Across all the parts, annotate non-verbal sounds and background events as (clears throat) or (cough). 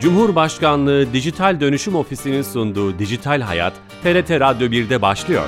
Cumhurbaşkanlığı Dijital Dönüşüm Ofisi'nin sunduğu Dijital Hayat, TRT Radyo 1'de başlıyor.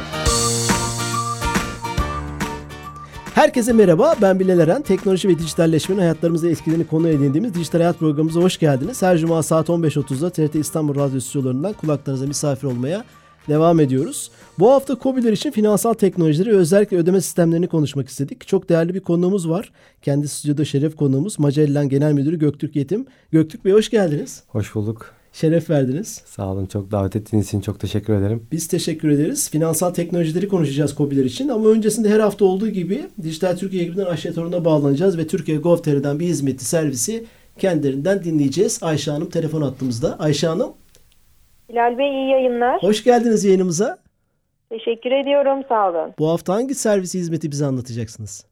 Herkese merhaba, ben Bilal Eren. Teknoloji ve dijitalleşmenin hayatlarımıza etkilerini konu edindiğimiz Dijital Hayat programımıza hoş geldiniz. Her cuma saat 15.30'da TRT İstanbul Radyo stüdyolarından kulaklarınıza misafir olmaya devam ediyoruz. Bu hafta COBİ'ler için finansal teknolojileri özellikle ödeme sistemlerini konuşmak istedik. Çok değerli bir konuğumuz var. Kendi stüdyoda şeref konuğumuz Magellan Genel Müdürü Göktürk Yetim. Göktürk Bey hoş geldiniz. Hoş bulduk. Şeref verdiniz. Sağ olun. Çok davet ettiğiniz için çok teşekkür ederim. Biz teşekkür ederiz. Finansal teknolojileri konuşacağız COBİ'ler için ama öncesinde her hafta olduğu gibi Dijital Türkiye ekibinden Ayşe Torun'a bağlanacağız ve Türkiye Gov.tr'den bir hizmeti servisi kendilerinden dinleyeceğiz. Ayşe Hanım telefon attığımızda. Ayşe Hanım. Bilal Bey iyi yayınlar. Hoş geldiniz yayınımıza. Teşekkür ediyorum sağ olun. Bu hafta hangi servisi hizmeti bize anlatacaksınız?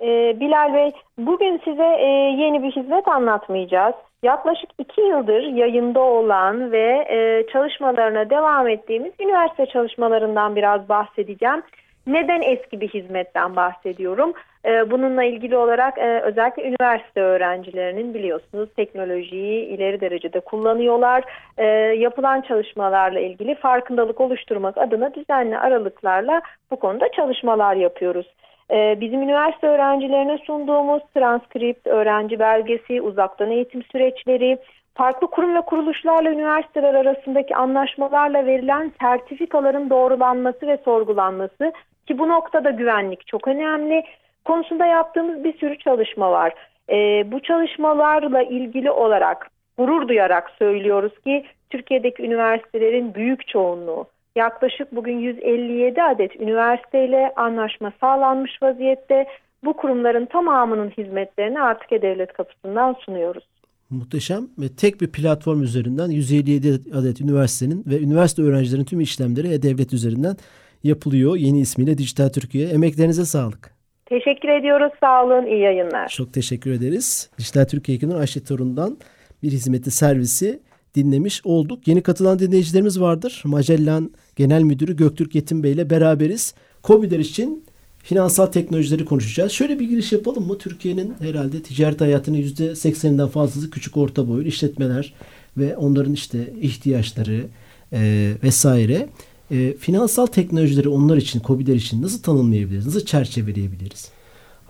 Ee, Bilal Bey bugün size e, yeni bir hizmet anlatmayacağız. Yaklaşık iki yıldır yayında olan ve e, çalışmalarına devam ettiğimiz üniversite çalışmalarından biraz bahsedeceğim. Neden eski bir hizmetten bahsediyorum? Ee, bununla ilgili olarak e, özellikle üniversite öğrencilerinin biliyorsunuz teknolojiyi ileri derecede kullanıyorlar. Ee, yapılan çalışmalarla ilgili farkındalık oluşturmak adına düzenli aralıklarla bu konuda çalışmalar yapıyoruz. Ee, bizim üniversite öğrencilerine sunduğumuz transkript, öğrenci belgesi, uzaktan eğitim süreçleri, farklı kurum ve kuruluşlarla üniversiteler arasındaki anlaşmalarla verilen sertifikaların doğrulanması ve sorgulanması ki bu noktada güvenlik çok önemli konusunda yaptığımız bir sürü çalışma var. E, bu çalışmalarla ilgili olarak gurur duyarak söylüyoruz ki Türkiye'deki üniversitelerin büyük çoğunluğu yaklaşık bugün 157 adet üniversiteyle anlaşma sağlanmış vaziyette. Bu kurumların tamamının hizmetlerini artık E-Devlet kapısından sunuyoruz. Muhteşem ve tek bir platform üzerinden 157 adet üniversitenin ve üniversite öğrencilerinin tüm işlemleri E-Devlet üzerinden yapılıyor. Yeni ismiyle Dijital Türkiye. Emeklerinize sağlık. Teşekkür ediyoruz. Sağ olun. İyi yayınlar. Çok teşekkür ederiz. Dijital Türkiye ekibinden Ayşe Torun'dan bir hizmeti servisi dinlemiş olduk. Yeni katılan dinleyicilerimiz vardır. Magellan Genel Müdürü Göktürk Yetim Bey ile beraberiz. COBİ'ler için finansal teknolojileri konuşacağız. Şöyle bir giriş yapalım mı? Türkiye'nin herhalde ticaret hayatının %80'inden fazlası küçük orta boylu işletmeler ve onların işte ihtiyaçları e, vesaire. E, finansal teknolojileri onlar için, COBİ'ler için nasıl tanımlayabiliriz? Nasıl çerçeveleyebiliriz?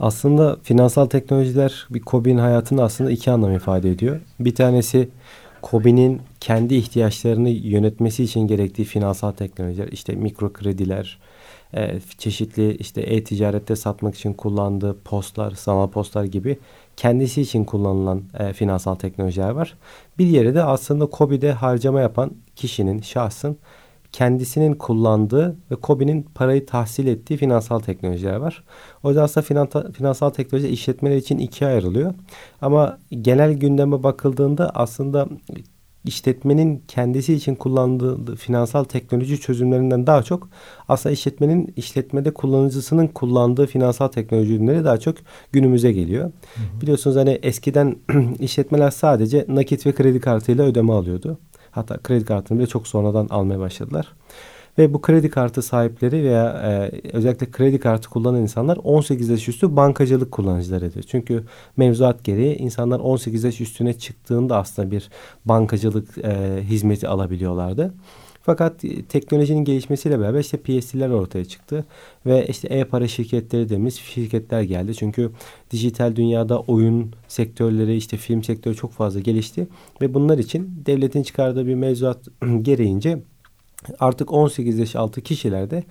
Aslında finansal teknolojiler bir COBİ'nin hayatında aslında iki anlam ifade ediyor. Bir tanesi COBİ'nin kendi ihtiyaçlarını yönetmesi için gerektiği finansal teknolojiler, işte mikro krediler, e, çeşitli işte e-ticarette satmak için kullandığı postlar, sanal postlar gibi kendisi için kullanılan e, finansal teknolojiler var. Bir yere de aslında COBİ'de harcama yapan kişinin, şahsın kendisinin kullandığı ve COBİ'nin parayı tahsil ettiği finansal teknolojiler var. O yüzden aslında finansal teknoloji işletmeler için ikiye ayrılıyor. Ama genel gündeme bakıldığında aslında işletmenin kendisi için kullandığı finansal teknoloji çözümlerinden daha çok aslında işletmenin işletmede kullanıcısının kullandığı finansal teknoloji ürünleri daha çok günümüze geliyor. Hı hı. Biliyorsunuz hani eskiden (clears throat) işletmeler sadece nakit ve kredi kartıyla ödeme alıyordu. Hatta kredi kartını bile çok sonradan almaya başladılar. Ve bu kredi kartı sahipleri veya e, özellikle kredi kartı kullanan insanlar 18 yaş üstü bankacılık kullanıcılarıdır. Çünkü mevzuat gereği insanlar 18 yaş üstüne çıktığında aslında bir bankacılık e, hizmeti alabiliyorlardı. Fakat teknolojinin gelişmesiyle beraber işte PSC'ler ortaya çıktı ve işte e-para şirketleri dediğimiz şirketler geldi. Çünkü dijital dünyada oyun sektörleri işte film sektörü çok fazla gelişti ve bunlar için devletin çıkardığı bir mevzuat (clears throat) gereğince artık 18 yaş altı kişilerde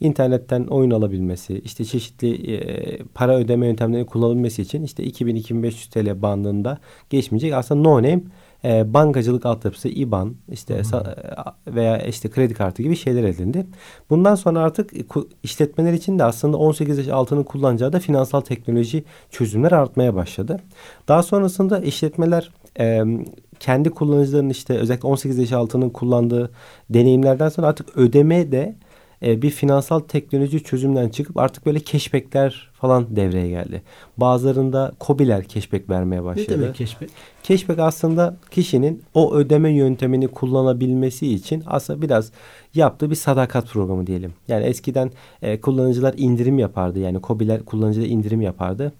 internetten oyun alabilmesi, işte çeşitli e, para ödeme yöntemlerini kullanabilmesi için işte 2000-2500 TL bandında geçmeyecek aslında no name e, bankacılık altyapısı, IBAN işte hmm. veya işte kredi kartı gibi şeyler edindi. Bundan sonra artık işletmeler için de aslında 18 yaş altının kullanacağı da finansal teknoloji çözümler artmaya başladı. Daha sonrasında işletmeler e, kendi kullanıcılarının işte özellikle 18 yaş altının kullandığı deneyimlerden sonra artık ödeme de e, bir finansal teknoloji çözümden çıkıp artık böyle keşbekler falan devreye geldi. Bazılarında kobiler keşbek vermeye başladı. Ne demek keşbek? Keşbek aslında kişinin o ödeme yöntemini kullanabilmesi için aslında biraz yaptığı bir sadakat programı diyelim. Yani eskiden e, kullanıcılar indirim yapardı. Yani kobiler kullanıcıda indirim yapardı.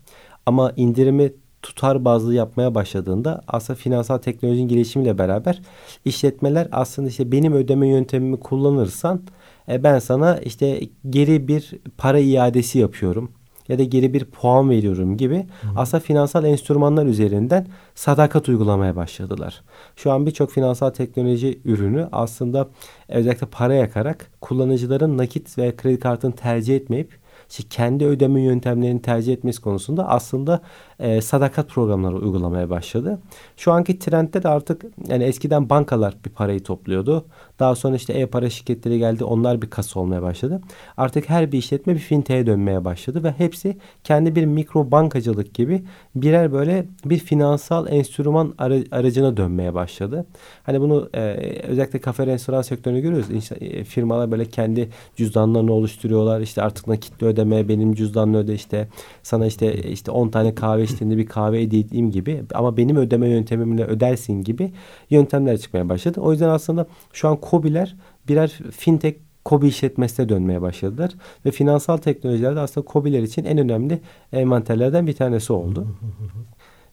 Ama indirimi tutar bazlı yapmaya başladığında aslında finansal teknolojinin gelişimiyle beraber işletmeler aslında işte benim ödeme yöntemimi kullanırsan e, ben sana işte geri bir para iadesi yapıyorum ya da geri bir puan veriyorum gibi Hı. aslında finansal enstrümanlar üzerinden sadakat uygulamaya başladılar. Şu an birçok finansal teknoloji ürünü aslında özellikle para yakarak kullanıcıların nakit ve kredi kartını tercih etmeyip işte kendi ödeme yöntemlerini tercih etmesi konusunda aslında e, sadakat programları uygulamaya başladı. Şu anki trendde de artık yani eskiden bankalar bir parayı topluyordu. Daha sonra işte e-para şirketleri geldi. Onlar bir kasa olmaya başladı. Artık her bir işletme bir fintech'e dönmeye başladı ve hepsi kendi bir mikro bankacılık gibi birer böyle bir finansal enstrüman aracına dönmeye başladı. Hani bunu e, özellikle kafe restoran sektörünü görüyoruz. İşte, e, firmalar böyle kendi cüzdanlarını oluşturuyorlar. İşte artık nakitli ödeme benim cüzdanını öde işte sana işte işte 10 tane kahve içtiğinde bir kahve edeyim gibi ama benim ödeme yöntemimle ödersin gibi yöntemler çıkmaya başladı. O yüzden aslında şu an KOBİ'ler birer fintech KOBİ işletmesine dönmeye başladılar. Ve finansal teknolojilerde aslında KOBİ'ler için en önemli envanterlerden bir tanesi oldu.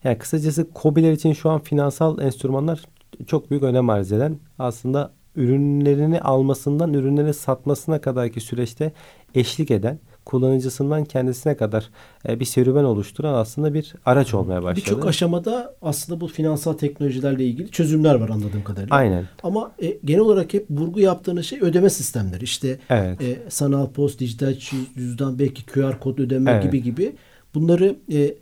Yani kısacası KOBİ'ler için şu an finansal enstrümanlar çok büyük önem arz eden aslında ürünlerini almasından ürünlerini satmasına kadarki süreçte eşlik eden kullanıcısından kendisine kadar e, bir serüven oluşturan aslında bir araç olmaya başladı. Birçok aşamada aslında bu finansal teknolojilerle ilgili çözümler var anladığım kadarıyla. Aynen. Ama e, genel olarak hep vurgu yaptığınız şey ödeme sistemleri. İşte evet. e, sanal post, dijital cüzdan, belki QR kod ödeme evet. gibi gibi bunları e, e,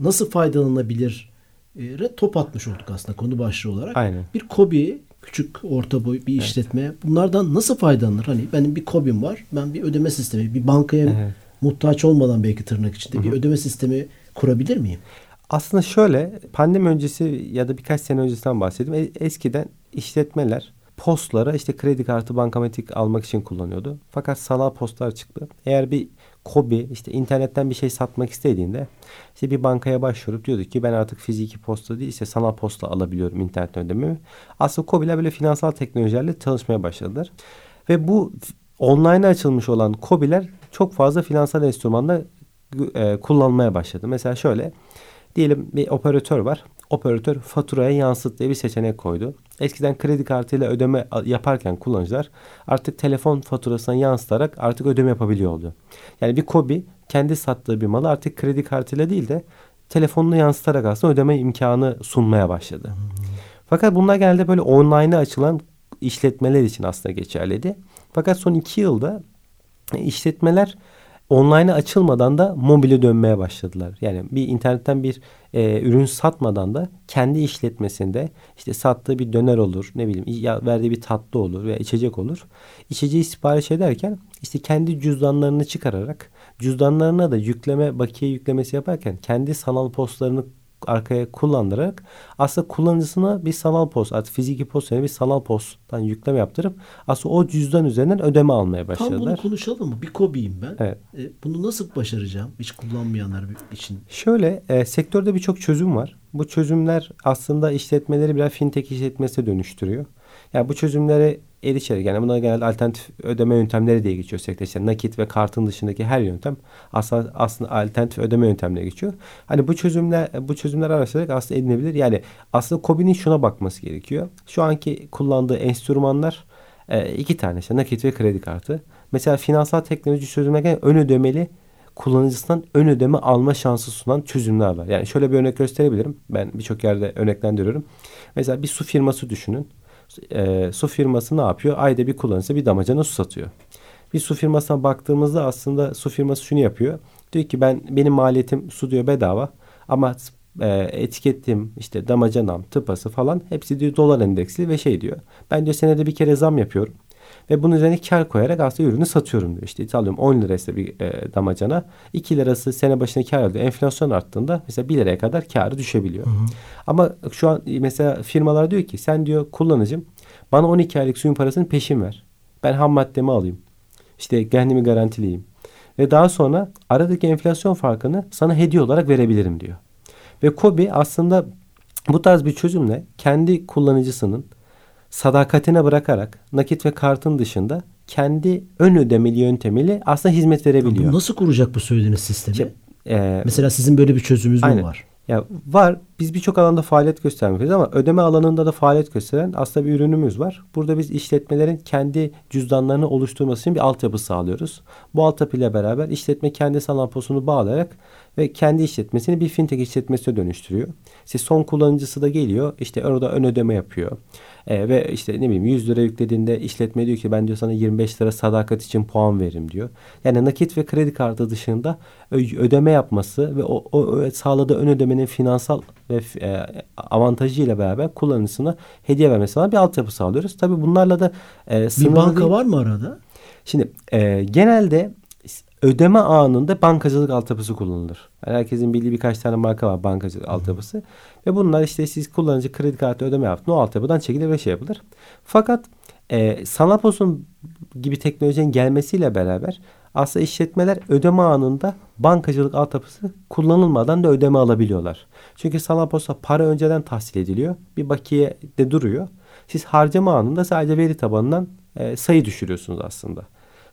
nasıl faydalanabilir e, top atmış olduk aslında konu başlığı olarak. Aynen. Bir kobi küçük orta boy bir işletme evet. bunlardan nasıl faydalanır? Hani benim bir kobim var. Ben bir ödeme sistemi, bir bankaya evet. muhtaç olmadan belki tırnak içinde Hı-hı. bir ödeme sistemi kurabilir miyim? Aslında şöyle pandemi öncesi ya da birkaç sene öncesinden bahsedeyim. E, eskiden işletmeler postlara işte kredi kartı bankamatik almak için kullanıyordu. Fakat sanal postlar çıktı. Eğer bir kobi işte internetten bir şey satmak istediğinde işte bir bankaya başvurup diyordu ki ben artık fiziki posta değil işte sanal posta alabiliyorum internet ödememi. Aslında kobiler böyle finansal teknolojilerle çalışmaya başladılar. Ve bu online açılmış olan kobiler çok fazla finansal enstrümanla e, kullanmaya başladı. Mesela şöyle diyelim bir operatör var operatör faturaya yansıt diye bir seçenek koydu. Eskiden kredi kartıyla ödeme yaparken kullanıcılar artık telefon faturasına yansıtarak artık ödeme yapabiliyor oldu. Yani bir kobi kendi sattığı bir malı artık kredi kartıyla değil de telefonunu yansıtarak aslında ödeme imkanı sunmaya başladı. Fakat bunlar genelde böyle online'a açılan işletmeler için aslında geçerliydi. Fakat son iki yılda işletmeler online'a açılmadan da mobile dönmeye başladılar. Yani bir internetten bir e, ürün satmadan da kendi işletmesinde işte sattığı bir döner olur, ne bileyim ya verdiği bir tatlı olur veya içecek olur. İçeceği sipariş ederken işte kendi cüzdanlarını çıkararak cüzdanlarına da yükleme bakiye yüklemesi yaparken kendi sanal postlarını arkaya kullandırarak aslında kullanıcısına bir sanal post artık fiziki post yerine bir sanal posttan yükleme yaptırıp aslında o cüzdan üzerinden ödeme almaya başladılar. Tam bunu konuşalım mı? Bir kobiyim ben. Evet. E, bunu nasıl başaracağım hiç kullanmayanlar için? Şöyle e, sektörde birçok çözüm var. Bu çözümler aslında işletmeleri biraz fintech işletmesine dönüştürüyor. Yani bu çözümlere erişerek yani bunlar genelde alternatif ödeme yöntemleri diye geçiyor sektör. İşte nakit ve kartın dışındaki her yöntem aslında aslında alternatif ödeme yöntemine geçiyor. Hani bu çözümler bu çözümler araştırarak aslında edinebilir. Yani aslında KOBİ'nin şuna bakması gerekiyor. Şu anki kullandığı enstrümanlar e, iki tane işte nakit ve kredi kartı. Mesela finansal teknoloji çözümlerken ön ödemeli kullanıcısından ön ödeme alma şansı sunan çözümler var. Yani şöyle bir örnek gösterebilirim. Ben birçok yerde örneklendiriyorum. Mesela bir su firması düşünün e, su firması ne yapıyor? Ayda bir kullanıcısı bir damacana su satıyor. Bir su firmasına baktığımızda aslında su firması şunu yapıyor. Diyor ki ben benim maliyetim su diyor bedava ama e, etikettim işte damacanam, tıpası falan hepsi diyor dolar endeksli ve şey diyor. Ben diyor senede bir kere zam yapıyorum. Ve bunun üzerine kar koyarak aslında ürünü satıyorum diyor. İşte alıyorum 10 liraysa bir e, damacana 2 lirası sene başına kar alıyor. Enflasyon arttığında mesela 1 liraya kadar karı düşebiliyor. Hı hı. Ama şu an mesela firmalar diyor ki sen diyor kullanıcım bana 12 aylık suyun parasını peşin ver. Ben ham maddemi alayım. İşte kendimi garantileyeyim. Ve daha sonra aradaki enflasyon farkını sana hediye olarak verebilirim diyor. Ve Kobi aslında bu tarz bir çözümle kendi kullanıcısının sadakatine bırakarak nakit ve kartın dışında kendi ön ödemeli yöntemiyle aslında hizmet verebiliyor. Bu nasıl kuracak bu söylediğiniz sistemi? İşte, e, Mesela sizin böyle bir çözümünüz mü var? Ya var. Biz birçok alanda faaliyet göstermekteyiz ama ödeme alanında da faaliyet gösteren aslında bir ürünümüz var. Burada biz işletmelerin kendi cüzdanlarını oluşturması için bir altyapı sağlıyoruz. Bu altyapıyla beraber işletme kendi sanal bağlayarak ve kendi işletmesini bir fintech işletmesine dönüştürüyor. İşte son kullanıcısı da geliyor. işte orada ön ödeme yapıyor. E, ve işte ne bileyim 100 lira yüklediğinde işletme diyor ki ben diyor sana 25 lira sadakat için puan veririm diyor. Yani nakit ve kredi kartı dışında ödeme yapması ve o, o sağladığı ön ödemenin finansal ve e, avantajıyla beraber kullanıcısına hediye vermesi falan bir altyapı sağlıyoruz. Tabii bunlarla da e, bir banka değil. var mı arada? Şimdi e, genelde ödeme anında bankacılık altyapısı kullanılır. Herkesin bildiği birkaç tane marka var bankacılık altyapısı. Ve bunlar işte siz kullanıcı kredi kartı ödeme yaptın o altyapıdan çekilir ve şey yapılır. Fakat e, Sanapos'un gibi teknolojinin gelmesiyle beraber aslında işletmeler ödeme anında bankacılık altyapısı kullanılmadan da ödeme alabiliyorlar. Çünkü Sanapos'a para önceden tahsil ediliyor. Bir bakiye de duruyor. Siz harcama anında sadece veri tabanından e, sayı düşürüyorsunuz aslında.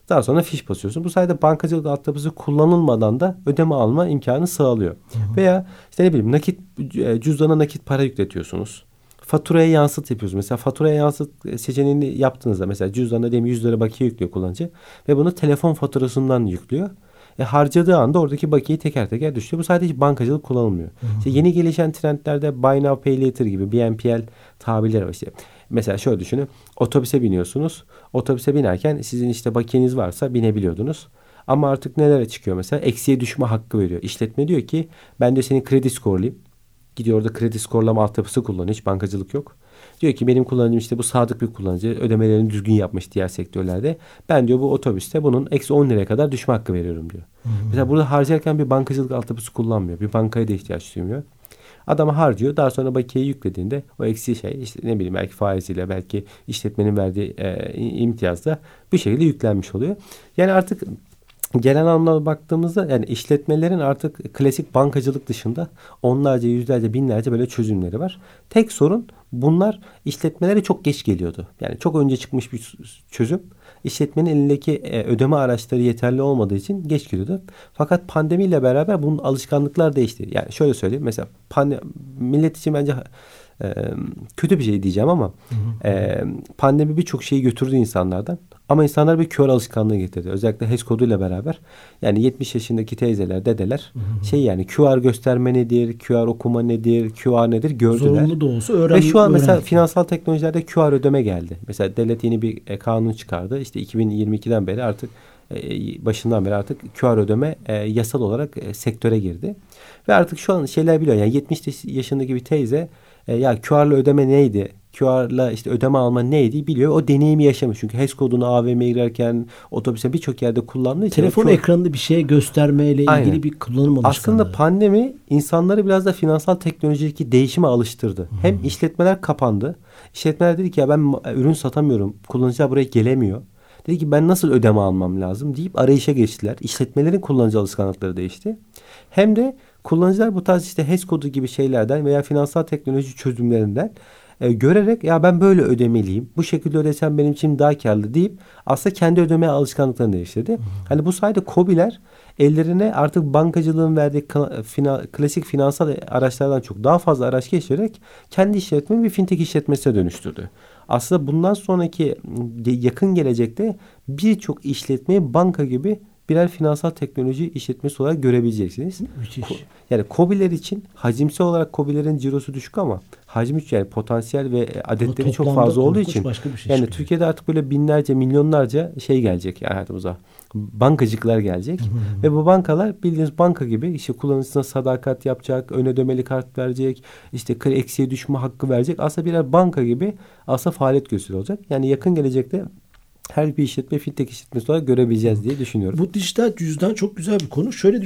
Daha sonra fiş basıyorsun. Bu sayede bankacılık altyapısı kullanılmadan da ödeme alma imkanı sağlıyor. Hı hı. Veya işte ne bileyim nakit e, cüzdana nakit para yükletiyorsunuz. Faturaya yansıt yapıyorsunuz. Mesela faturaya yansıt seçeneğini yaptığınızda mesela cüzdana diyelim 100 lira bakiye yüklüyor kullanıcı ve bunu telefon faturasından yüklüyor. E, harcadığı anda oradaki bakiyeyi teker teker düşüyor. Bu sadece bankacılık kullanılmıyor. Hı hı. İşte yeni gelişen trendlerde Buy Now Pay Later gibi BNPL tabirleri var. İşte mesela şöyle düşünün. Otobüse biniyorsunuz. Otobüse binerken sizin işte bakiyeniz varsa binebiliyordunuz. Ama artık nelere çıkıyor mesela? Eksiye düşme hakkı veriyor. İşletme diyor ki ben de senin kredi skorlayayım. Gidiyor orada kredi skorlama altyapısı kullanıyor. Hiç bankacılık yok. Diyor ki benim kullanıcım işte bu sadık bir kullanıcı. Ödemelerini düzgün yapmış diğer sektörlerde. Ben diyor bu otobüste bunun eksi 10 liraya kadar düşme hakkı veriyorum diyor. Hı-hı. Mesela burada harcarken bir bankacılık altyapısı kullanmıyor. Bir bankaya da ihtiyaç duymuyor. Adam harcıyor. Daha sonra bakiyeyi yüklediğinde o eksi şey işte ne bileyim belki faiziyle belki işletmenin verdiği e, imtiyazla bir şekilde yüklenmiş oluyor. Yani artık Genel anlamda baktığımızda yani işletmelerin artık klasik bankacılık dışında onlarca, yüzlerce, binlerce böyle çözümleri var. Tek sorun bunlar işletmelere çok geç geliyordu. Yani çok önce çıkmış bir çözüm. İşletmenin elindeki e, ödeme araçları yeterli olmadığı için geç geliyordu. Fakat pandemiyle beraber bunun alışkanlıklar değişti. Yani şöyle söyleyeyim mesela pandemi, millet için bence e, kötü bir şey diyeceğim ama hı hı. E, pandemi birçok şeyi götürdü insanlardan. Ama insanlar bir kör alışkanlığı getirdi. Özellikle HES koduyla beraber. Yani 70 yaşındaki teyzeler, dedeler hı hı. şey yani QR gösterme nedir, QR okuma nedir, QR nedir gördüler. Zorunlu da olsa öğren. Ve şu an öğren. mesela finansal teknolojilerde QR ödeme geldi. Mesela devlet yeni bir e, kanun çıkardı. İşte 2022'den beri artık e, başından beri artık QR ödeme e, yasal olarak e, sektöre girdi. Ve artık şu an şeyler biliyor. Yani 70 yaşındaki bir teyze e, ya QR'la ödeme neydi? QR'la işte ödeme alma neydi biliyor. O deneyimi yaşamış. Çünkü HES kodunu AVM'ye girerken otobüse birçok yerde kullandığı için. Telefon QR... ekranında bir şey göstermeyle Aynen. ilgili bir kullanım alışkanlığı. Aslında pandemi insanları biraz da finansal teknolojideki değişime alıştırdı. Hmm. Hem işletmeler kapandı. İşletmeler dedi ki ya ben ürün satamıyorum. Kullanıcılar buraya gelemiyor. Dedi ki ben nasıl ödeme almam lazım deyip arayışa geçtiler. İşletmelerin kullanıcı alışkanlıkları değişti. Hem de kullanıcılar bu tarz işte HES kodu gibi şeylerden veya finansal teknoloji çözümlerinden e, görerek ya ben böyle ödemeliyim. Bu şekilde ödesem benim için daha karlı deyip aslında kendi ödeme alışkanlıklarını değiştirdi. Hmm. Hani bu sayede COBİ'ler ellerine artık bankacılığın verdiği fina, klasik finansal araçlardan çok daha fazla araç geçirerek kendi işletme bir fintech işletmesine dönüştürdü. Aslında bundan sonraki yakın gelecekte birçok işletmeyi banka gibi birer finansal teknoloji işletmesi olarak görebileceksiniz. Müthiş. yani COBİ'ler için hacimsel olarak COBİ'lerin cirosu düşük ama hacmi yani potansiyel ve adetleri çok fazla olduğu için şey yani çıkıyor. Türkiye'de artık böyle binlerce milyonlarca şey gelecek hayatımıza. Bankacıklar gelecek ve bu bankalar bildiğiniz banka gibi işte kullanıcısına sadakat yapacak, ön ödemeli kart verecek, işte eksiye düşme hakkı verecek. Aslında birer banka gibi aslında faaliyet gösteriyor olacak. Yani yakın gelecekte her bir işletme fintech işletmesi olarak görebileceğiz diye düşünüyorum. Bu dijital cüzdan çok güzel bir konu. Şöyle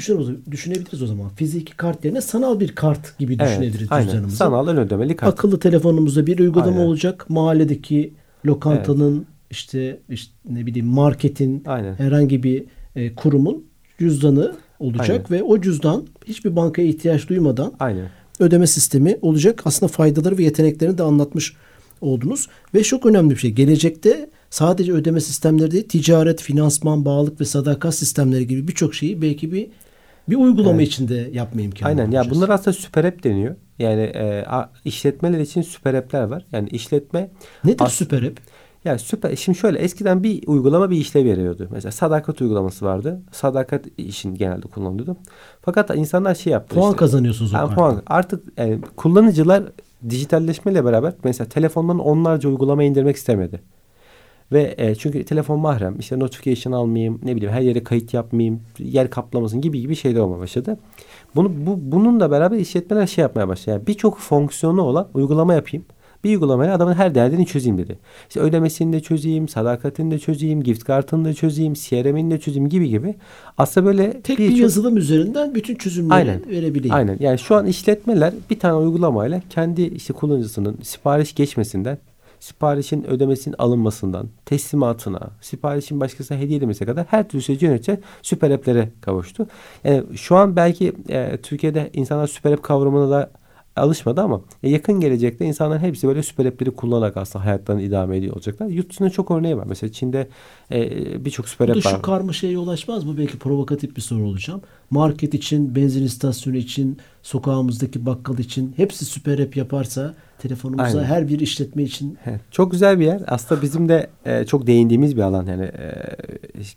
düşünebiliriz o zaman. Fiziki kart yerine sanal bir kart gibi evet, düşünebiliriz aynen. cüzdanımızı. Sanal ön ödemeli kart. Akıllı telefonumuzda bir uygulama aynen. olacak. Mahalledeki lokantanın evet. işte, işte ne bileyim marketin aynen. herhangi bir e, kurumun cüzdanı olacak aynen. ve o cüzdan hiçbir bankaya ihtiyaç duymadan aynen. ödeme sistemi olacak. Aslında faydaları ve yeteneklerini de anlatmış oldunuz. Ve çok önemli bir şey. Gelecekte sadece ödeme sistemleri değil, ticaret, finansman, bağlılık ve sadakat sistemleri gibi birçok şeyi belki bir Bir uygulama evet. içinde yapma imkanı Aynen. Ya bunlar aslında süper app deniyor. Yani e, işletmeler için süper app'ler var. Yani işletme Nedir as- süper app? Yani süper. Şimdi şöyle eskiden bir uygulama bir işlev veriyordu. Mesela sadakat uygulaması vardı. Sadakat için genelde kullanılıyordu. Fakat insanlar şey yaptı. Puan işte, kazanıyorsunuz yani puan. Artık yani kullanıcılar dijitalleşmeyle beraber mesela telefondan onlarca uygulama indirmek istemedi. Ve e, çünkü telefon mahrem. İşte notification almayayım, ne bileyim her yere kayıt yapmayayım, yer kaplamasın gibi gibi şeyler olmaya başladı. Bunu bu bununla beraber işletmeler şey yapmaya başladı. Yani birçok fonksiyonu olan uygulama yapayım. Bir uygulamaya adamın her derdini çözeyim dedi. İşte ödemesini de çözeyim, sadakatini de çözeyim, gift kartını da çözeyim, CRM'ini de çözeyim gibi gibi. Aslında böyle tek bir, bir yazılım çok... üzerinden bütün çözümleri Aynen. verebileyim. Aynen. Yani şu an işletmeler bir tane uygulamayla kendi işte kullanıcısının sipariş geçmesinden siparişin ödemesinin alınmasından, teslimatına, siparişin başkasına hediye edilmesine kadar her türlü süreci yönetecek süper app'lere kavuştu. Yani şu an belki e, Türkiye'de insanlar süper app kavramına da alışmadı ama yakın gelecekte insanların hepsi böyle süper app'leri kullanarak aslında hayatlarını idame ediyor olacaklar. Yurt dışında çok örneği var. Mesela Çin'de e, birçok süper app var. şu karmaşaya ulaşmaz mı? Belki provokatif bir soru olacağım. Market için, benzin istasyonu için, sokağımızdaki bakkal için hepsi süper app yaparsa telefonumuza Aynen. her bir işletme için. Evet, çok güzel bir yer. Aslında bizim de e, çok değindiğimiz bir alan yani e,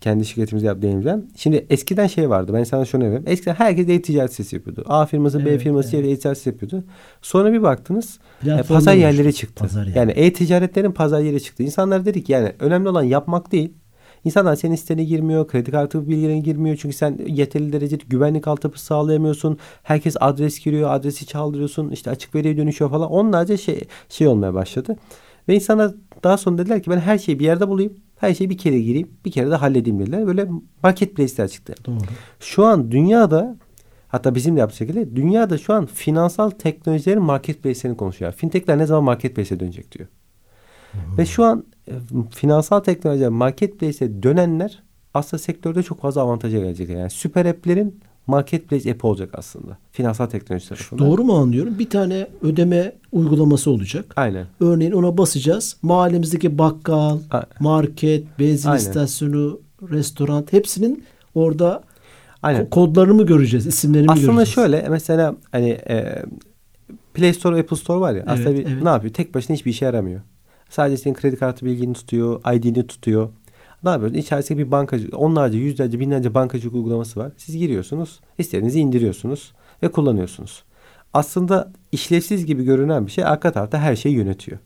kendi şirketimizde değineceğim. Şimdi eskiden şey vardı. Ben sana şunu diyeyim. Eskiden herkes e-ticaret sitesi yapıyordu. A firması, evet, B firması evet. e-ticaret sitesi yapıyordu. Sonra bir baktınız e, pazar yerleri çıktı. Pazar yani. yani e-ticaretlerin pazar yeri çıktı. İnsanlar dedik yani önemli olan yapmak değil İnsanlar senin sitene girmiyor, kredi kartı bilgilerine girmiyor. Çünkü sen yeterli derecede güvenlik altyapısı sağlayamıyorsun. Herkes adres giriyor, adresi çaldırıyorsun. işte açık veriye dönüşüyor falan. Onlarca şey şey olmaya başladı. Ve insanlar daha sonra dediler ki ben her şeyi bir yerde bulayım. Her şeyi bir kere gireyim, bir kere de halledeyim dediler. Böyle marketplace'ler çıktı. Doğru. Şu an dünyada hatta bizim de yaptığımız şekilde dünyada şu an finansal teknolojilerin marketplace'lerini konuşuyor. Fintech'ler ne zaman marketplace'e dönecek diyor. Hmm. Ve şu an finansal teknoloji marketplace'e dönenler aslında sektörde çok fazla avantaja gelecek. Yani süper app'lerin marketplace app olacak aslında. Finansal teknoloji tarafında. Doğru mu anlıyorum? Bir tane ödeme uygulaması olacak. Aynen. Örneğin ona basacağız. Mahallemizdeki bakkal, A market, benzin Aynen. istasyonu, restoran hepsinin orada Aynen. kodlarını mı göreceğiz, isimlerini mi göreceğiz? Aslında şöyle mesela hani e, Play Store, Apple Store var ya. Evet, aslında bir, evet. ne yapıyor? Tek başına hiçbir işe yaramıyor. Sadece senin kredi kartı bilgini tutuyor, ID'ni tutuyor. Ne yapıyorsunuz? İçerisinde bir bankacı, onlarca, yüzlerce, binlerce bankacılık uygulaması var. Siz giriyorsunuz, istediğinizi indiriyorsunuz ve kullanıyorsunuz. Aslında işlevsiz gibi görünen bir şey arka tarafta her şeyi yönetiyor.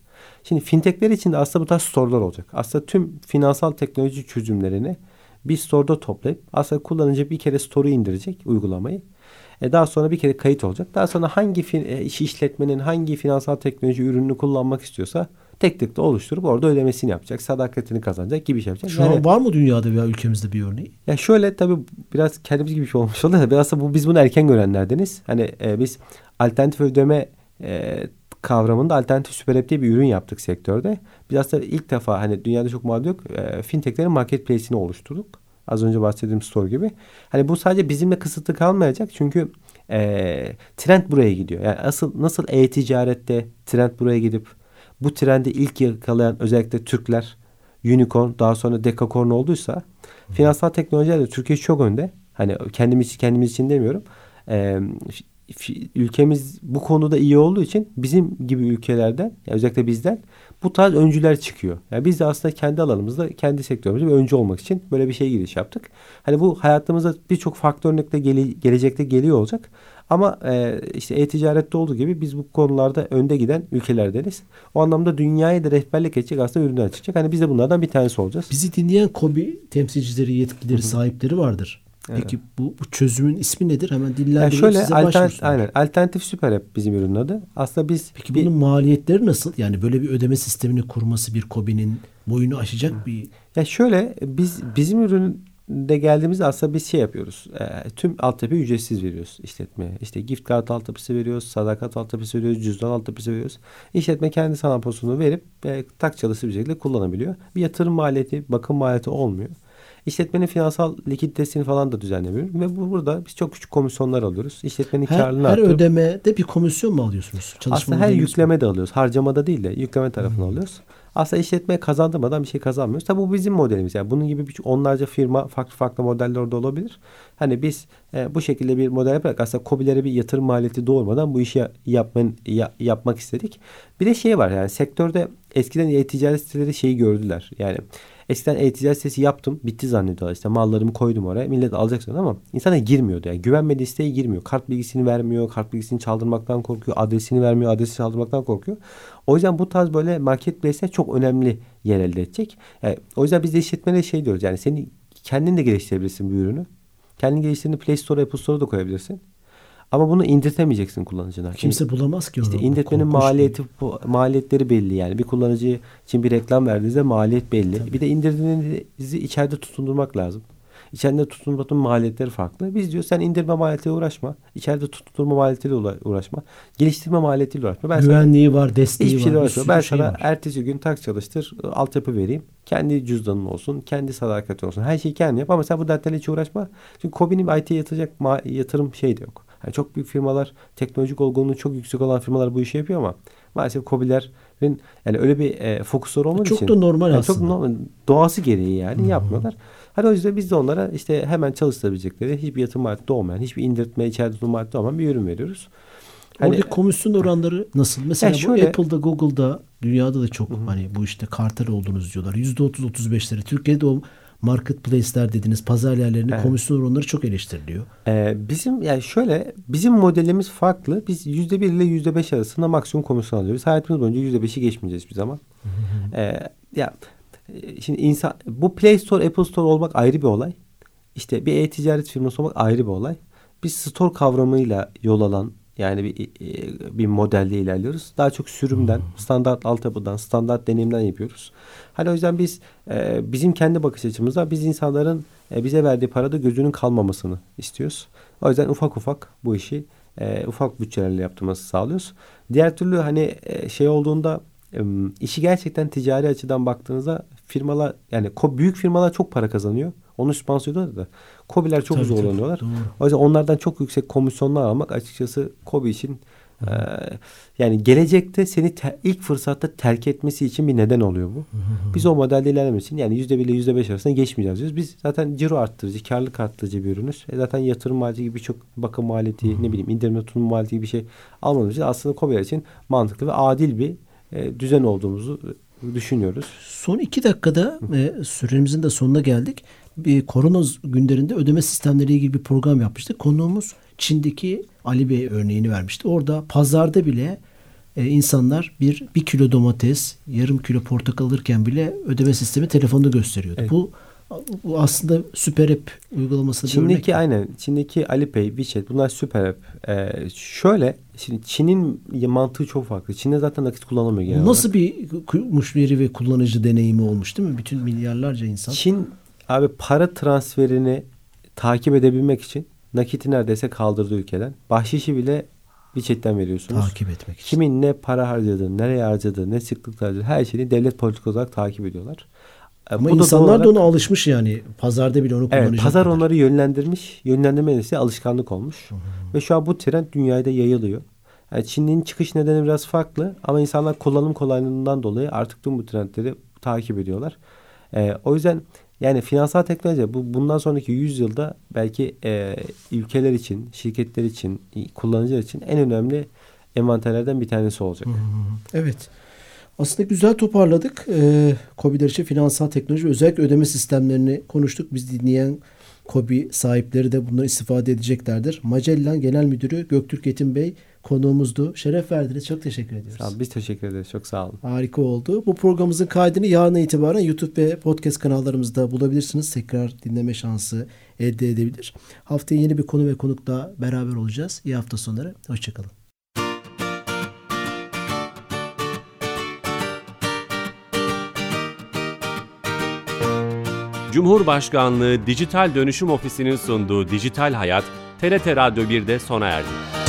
Şimdi fintechler için de aslında bu tarz storelar olacak. Aslında tüm finansal teknoloji çözümlerini bir store'da toplayıp aslında kullanıcı bir kere store'u indirecek uygulamayı. E daha sonra bir kere kayıt olacak. Daha sonra hangi fin, e, işletmenin hangi finansal teknoloji ürününü kullanmak istiyorsa tek tek de oluşturup orada ödemesini yapacak. Sadakatini kazanacak gibi şey yapacak. Şu yani, an var mı dünyada veya ülkemizde bir örneği? Ya şöyle tabii biraz kendimiz gibi bir şey olmuş oldu da biraz da bu biz bunu erken görenlerdeniz. Hani e, biz alternatif ödeme e, kavramında alternatif süper app diye bir ürün yaptık sektörde. Biz aslında ilk defa hani dünyada çok mal yok. E, fintechlerin marketplace'ini oluşturduk. Az önce bahsettiğim store gibi. Hani bu sadece bizimle kısıtlı kalmayacak. Çünkü e, trend buraya gidiyor. Yani asıl nasıl e-ticarette trend buraya gidip bu trendi ilk yakalayan özellikle Türkler unicorn daha sonra dekakorn olduysa finansal teknolojilerde Türkiye çok önde. Hani kendimiz kendimiz için demiyorum. Ee, ülkemiz bu konuda iyi olduğu için bizim gibi ülkelerden özellikle bizden bu tarz öncüler çıkıyor. Yani biz de aslında kendi alanımızda kendi sektörümüzde bir öncü olmak için böyle bir şey giriş yaptık. Hani bu hayatımızda birçok farklı örnekle gele, gelecekte geliyor olacak. Ama e, işte e-ticarette olduğu gibi biz bu konularda önde giden ülkelerdeniz. O anlamda dünyaya da rehberlik edecek aslında ürünler çıkacak. Hani biz de bunlardan bir tanesi olacağız. Bizi dinleyen KOBİ temsilcileri, yetkilileri, Hı-hı. sahipleri vardır. Evet. Peki bu, bu çözümün ismi nedir? Hemen dillendireyim yani şöyle, size alternatif, aynen, alternatif süper app bizim ürünün adı. Aslında biz... Peki bir, bunun maliyetleri nasıl? Yani böyle bir ödeme sistemini kurması bir KOBİ'nin boyunu aşacak Hı. bir... Ya şöyle biz bizim ürün de geldiğimizde aslında biz şey yapıyoruz. E, tüm altyapıyı ücretsiz veriyoruz işletmeye. İşte gift kart altyapısı veriyoruz, sadakat altyapısı veriyoruz, cüzdan altyapısı veriyoruz. İşletme kendi sana posunu verip e, tak çalışır bir şekilde kullanabiliyor. Bir yatırım maliyeti, bakım maliyeti olmuyor. İşletmenin finansal likiditesini falan da düzenlemiyor. Ve bu, burada biz çok küçük komisyonlar alıyoruz. İşletmenin her, karlılığını Her artırıp, ödemede bir komisyon mu alıyorsunuz? Aslında her yükleme de alıyoruz. Harcamada değil de yükleme tarafını hmm. alıyoruz. Aslında işletmeye kazandırmadan bir şey kazanmıyoruz. Tabi bu bizim modelimiz. Yani bunun gibi bir, onlarca firma farklı farklı modeller de olabilir. Hani biz e, bu şekilde bir model yaparak aslında COBİ'lere bir yatırım maliyeti doğurmadan bu işi yapman, ya, yapmak istedik. Bir de şey var yani sektörde eskiden e-ticaret siteleri şeyi gördüler. Yani Eskiden e-ticaret sitesi yaptım. Bitti zannediyorlar. İşte mallarımı koydum oraya. Millet alacak ama insana girmiyordu. Yani güvenmediği siteye girmiyor. Kart bilgisini vermiyor. Kart bilgisini çaldırmaktan korkuyor. Adresini vermiyor. Adresi çaldırmaktan korkuyor. O yüzden bu tarz böyle marketplace'ler çok önemli yer elde edecek. Yani, o yüzden biz de işletmelere şey diyoruz. Yani seni kendin de geliştirebilirsin bu ürünü. Kendin geliştirdiğini Play Store, Apple Store'a da koyabilirsin. Ama bunu indirtemeyeceksin kullanıcına. Kimse bulamaz ki onu. İşte indirtmenin maliyeti bu, maliyetleri belli yani. Bir kullanıcı için bir reklam verdiğinizde maliyet belli. Tabii. Bir de indirdiğinizi içeride tutundurmak lazım. İçeride tutundurmanın maliyetleri farklı. Biz diyor sen indirme maliyetiyle uğraşma. İçeride tutundurma maliyetiyle uğraşma. Geliştirme maliyetiyle uğraşma. Ben Güvenliği sana, var, desteği hiçbir var. Hiçbir Ben şey sana var. ertesi gün tak çalıştır, altyapı vereyim. Kendi cüzdanın olsun, kendi sadakatin olsun. Her şeyi kendin yap ama sen bu dertlerle hiç uğraşma. Çünkü COBİ'nin IT'ye yatacak yatırım şey de yok. Yani çok büyük firmalar, teknolojik olgunluğu çok yüksek olan firmalar bu işi yapıyor ama maalesef COBİ'lerin yani öyle bir e, fokusları olmadığı çok için. Çok da normal yani aslında. Çok normal, doğası gereği yani hmm. yapmıyorlar. Hani o yüzden biz de onlara işte hemen çalıştırabilecekleri hiçbir yatırım maliyeti olmayan, hiçbir indirtme, içeride tutma maliyeti olmayan bir ürün veriyoruz. Hani, Orada komisyon oranları nasıl? Mesela yani şöyle, bu Apple'da, Google'da, dünyada da çok hı. hani bu işte kartel olduğunuz diyorlar. Yüzde otuz, otuz beşleri. Türkiye'de o marketplace'ler dediniz pazar yerlerinin evet. komisyon oranları çok eleştiriliyor. Ee, bizim yani şöyle bizim modelimiz farklı. Biz yüzde bir ile yüzde beş arasında maksimum komisyon alıyoruz. Hayatımız boyunca yüzde beşi geçmeyeceğiz bir zaman. ee, ya şimdi insan bu Play Store, Apple Store olmak ayrı bir olay. İşte bir e-ticaret firması olmak ayrı bir olay. Biz store kavramıyla yol alan yani bir, bir modelde ilerliyoruz. Daha çok sürümden, hmm. standart altyapıdan, standart deneyimden yapıyoruz. Hani o yüzden biz e, bizim kendi bakış açımızda biz insanların e, bize verdiği parada gözünün kalmamasını istiyoruz. O yüzden ufak ufak bu işi e, ufak bütçelerle yaptırması sağlıyoruz. Diğer türlü hani e, şey olduğunda e, işi gerçekten ticari açıdan baktığınızda firmalar yani büyük firmalar çok para kazanıyor. Onu sponsor da Kobiler çok tabii, zorlanıyorlar. Tabii, o yüzden onlardan çok yüksek komisyonlar almak açıkçası Kobi için e, yani gelecekte seni te, ilk fırsatta terk etmesi için bir neden oluyor bu. Biz o modelde ilerlemek için yani yüzde bir ile yüzde beş arasında geçmeyeceğiz diyoruz. Biz zaten ciro arttırıcı, karlılık arttırıcı bir ürünüz. E zaten yatırım maliyeti gibi birçok bakım maliyeti, ne bileyim indirme tutum maliyeti gibi bir şey almadığımız için aslında Kobiler için mantıklı ve adil bir e, düzen olduğumuzu düşünüyoruz. Son iki dakikada e, süremizin de sonuna geldik. Bir korona günlerinde ödeme sistemleri ilgili bir program yapmıştık. Konuğumuz Çin'deki Ali Bey örneğini vermişti. Orada pazarda bile e, insanlar bir, bir kilo domates, yarım kilo portakal alırken bile ödeme sistemi telefonda gösteriyordu. Evet. Bu bu aslında süper app uygulaması Çin'deki örnek. aynen. Çin'deki Alipay, WeChat bunlar süper app. Ee, şöyle şimdi Çin'in mantığı çok farklı. Çin'de zaten nakit kullanılmıyor genel Nasıl olarak. bir müşteri ve kullanıcı deneyimi olmuş değil mi? Bütün milyarlarca insan. Çin abi para transferini takip edebilmek için nakiti neredeyse kaldırdı ülkeden. Bahşişi bile WeChat'ten veriyorsunuz. Takip etmek için. Kimin ne para harcadığı, nereye harcadığı, ne sıklıkla harcadığı her şeyi devlet politik olarak takip ediyorlar. E, Ama Bu insanlar da, olarak, da ona alışmış yani. Pazarda bile onu kullanacak. Evet, pazar kadar. onları yönlendirmiş. Yönlendirme ise alışkanlık olmuş. Hı. Ve şu an bu trend dünyada yayılıyor. Yani Çin'in çıkış nedeni biraz farklı ama insanlar kullanım kolaylığından dolayı artık tüm bu trendleri takip ediyorlar. Ee, o yüzden yani finansal teknoloji bu bundan sonraki 100 yılda belki e, ülkeler için, şirketler için, kullanıcılar için en önemli envanterlerden bir tanesi olacak. Evet. Aslında güzel toparladık. Ee, COBİ'ler için finansal teknoloji özellikle ödeme sistemlerini konuştuk. Biz dinleyen COBİ sahipleri de bundan istifade edeceklerdir. Magellan Genel Müdürü Göktürk Yetim Bey konuğumuzdu. Şeref verdiniz. Çok teşekkür ediyoruz. Sağ olun, biz teşekkür ederiz. Çok sağ olun. Harika oldu. Bu programımızın kaydını yarına itibaren YouTube ve podcast kanallarımızda bulabilirsiniz. Tekrar dinleme şansı elde edebilir. Haftaya yeni bir konu ve konukla beraber olacağız. İyi hafta sonları. Hoşçakalın. Cumhurbaşkanlığı Dijital Dönüşüm Ofisi'nin sunduğu Dijital Hayat, TRT Radyo 1'de sona erdi.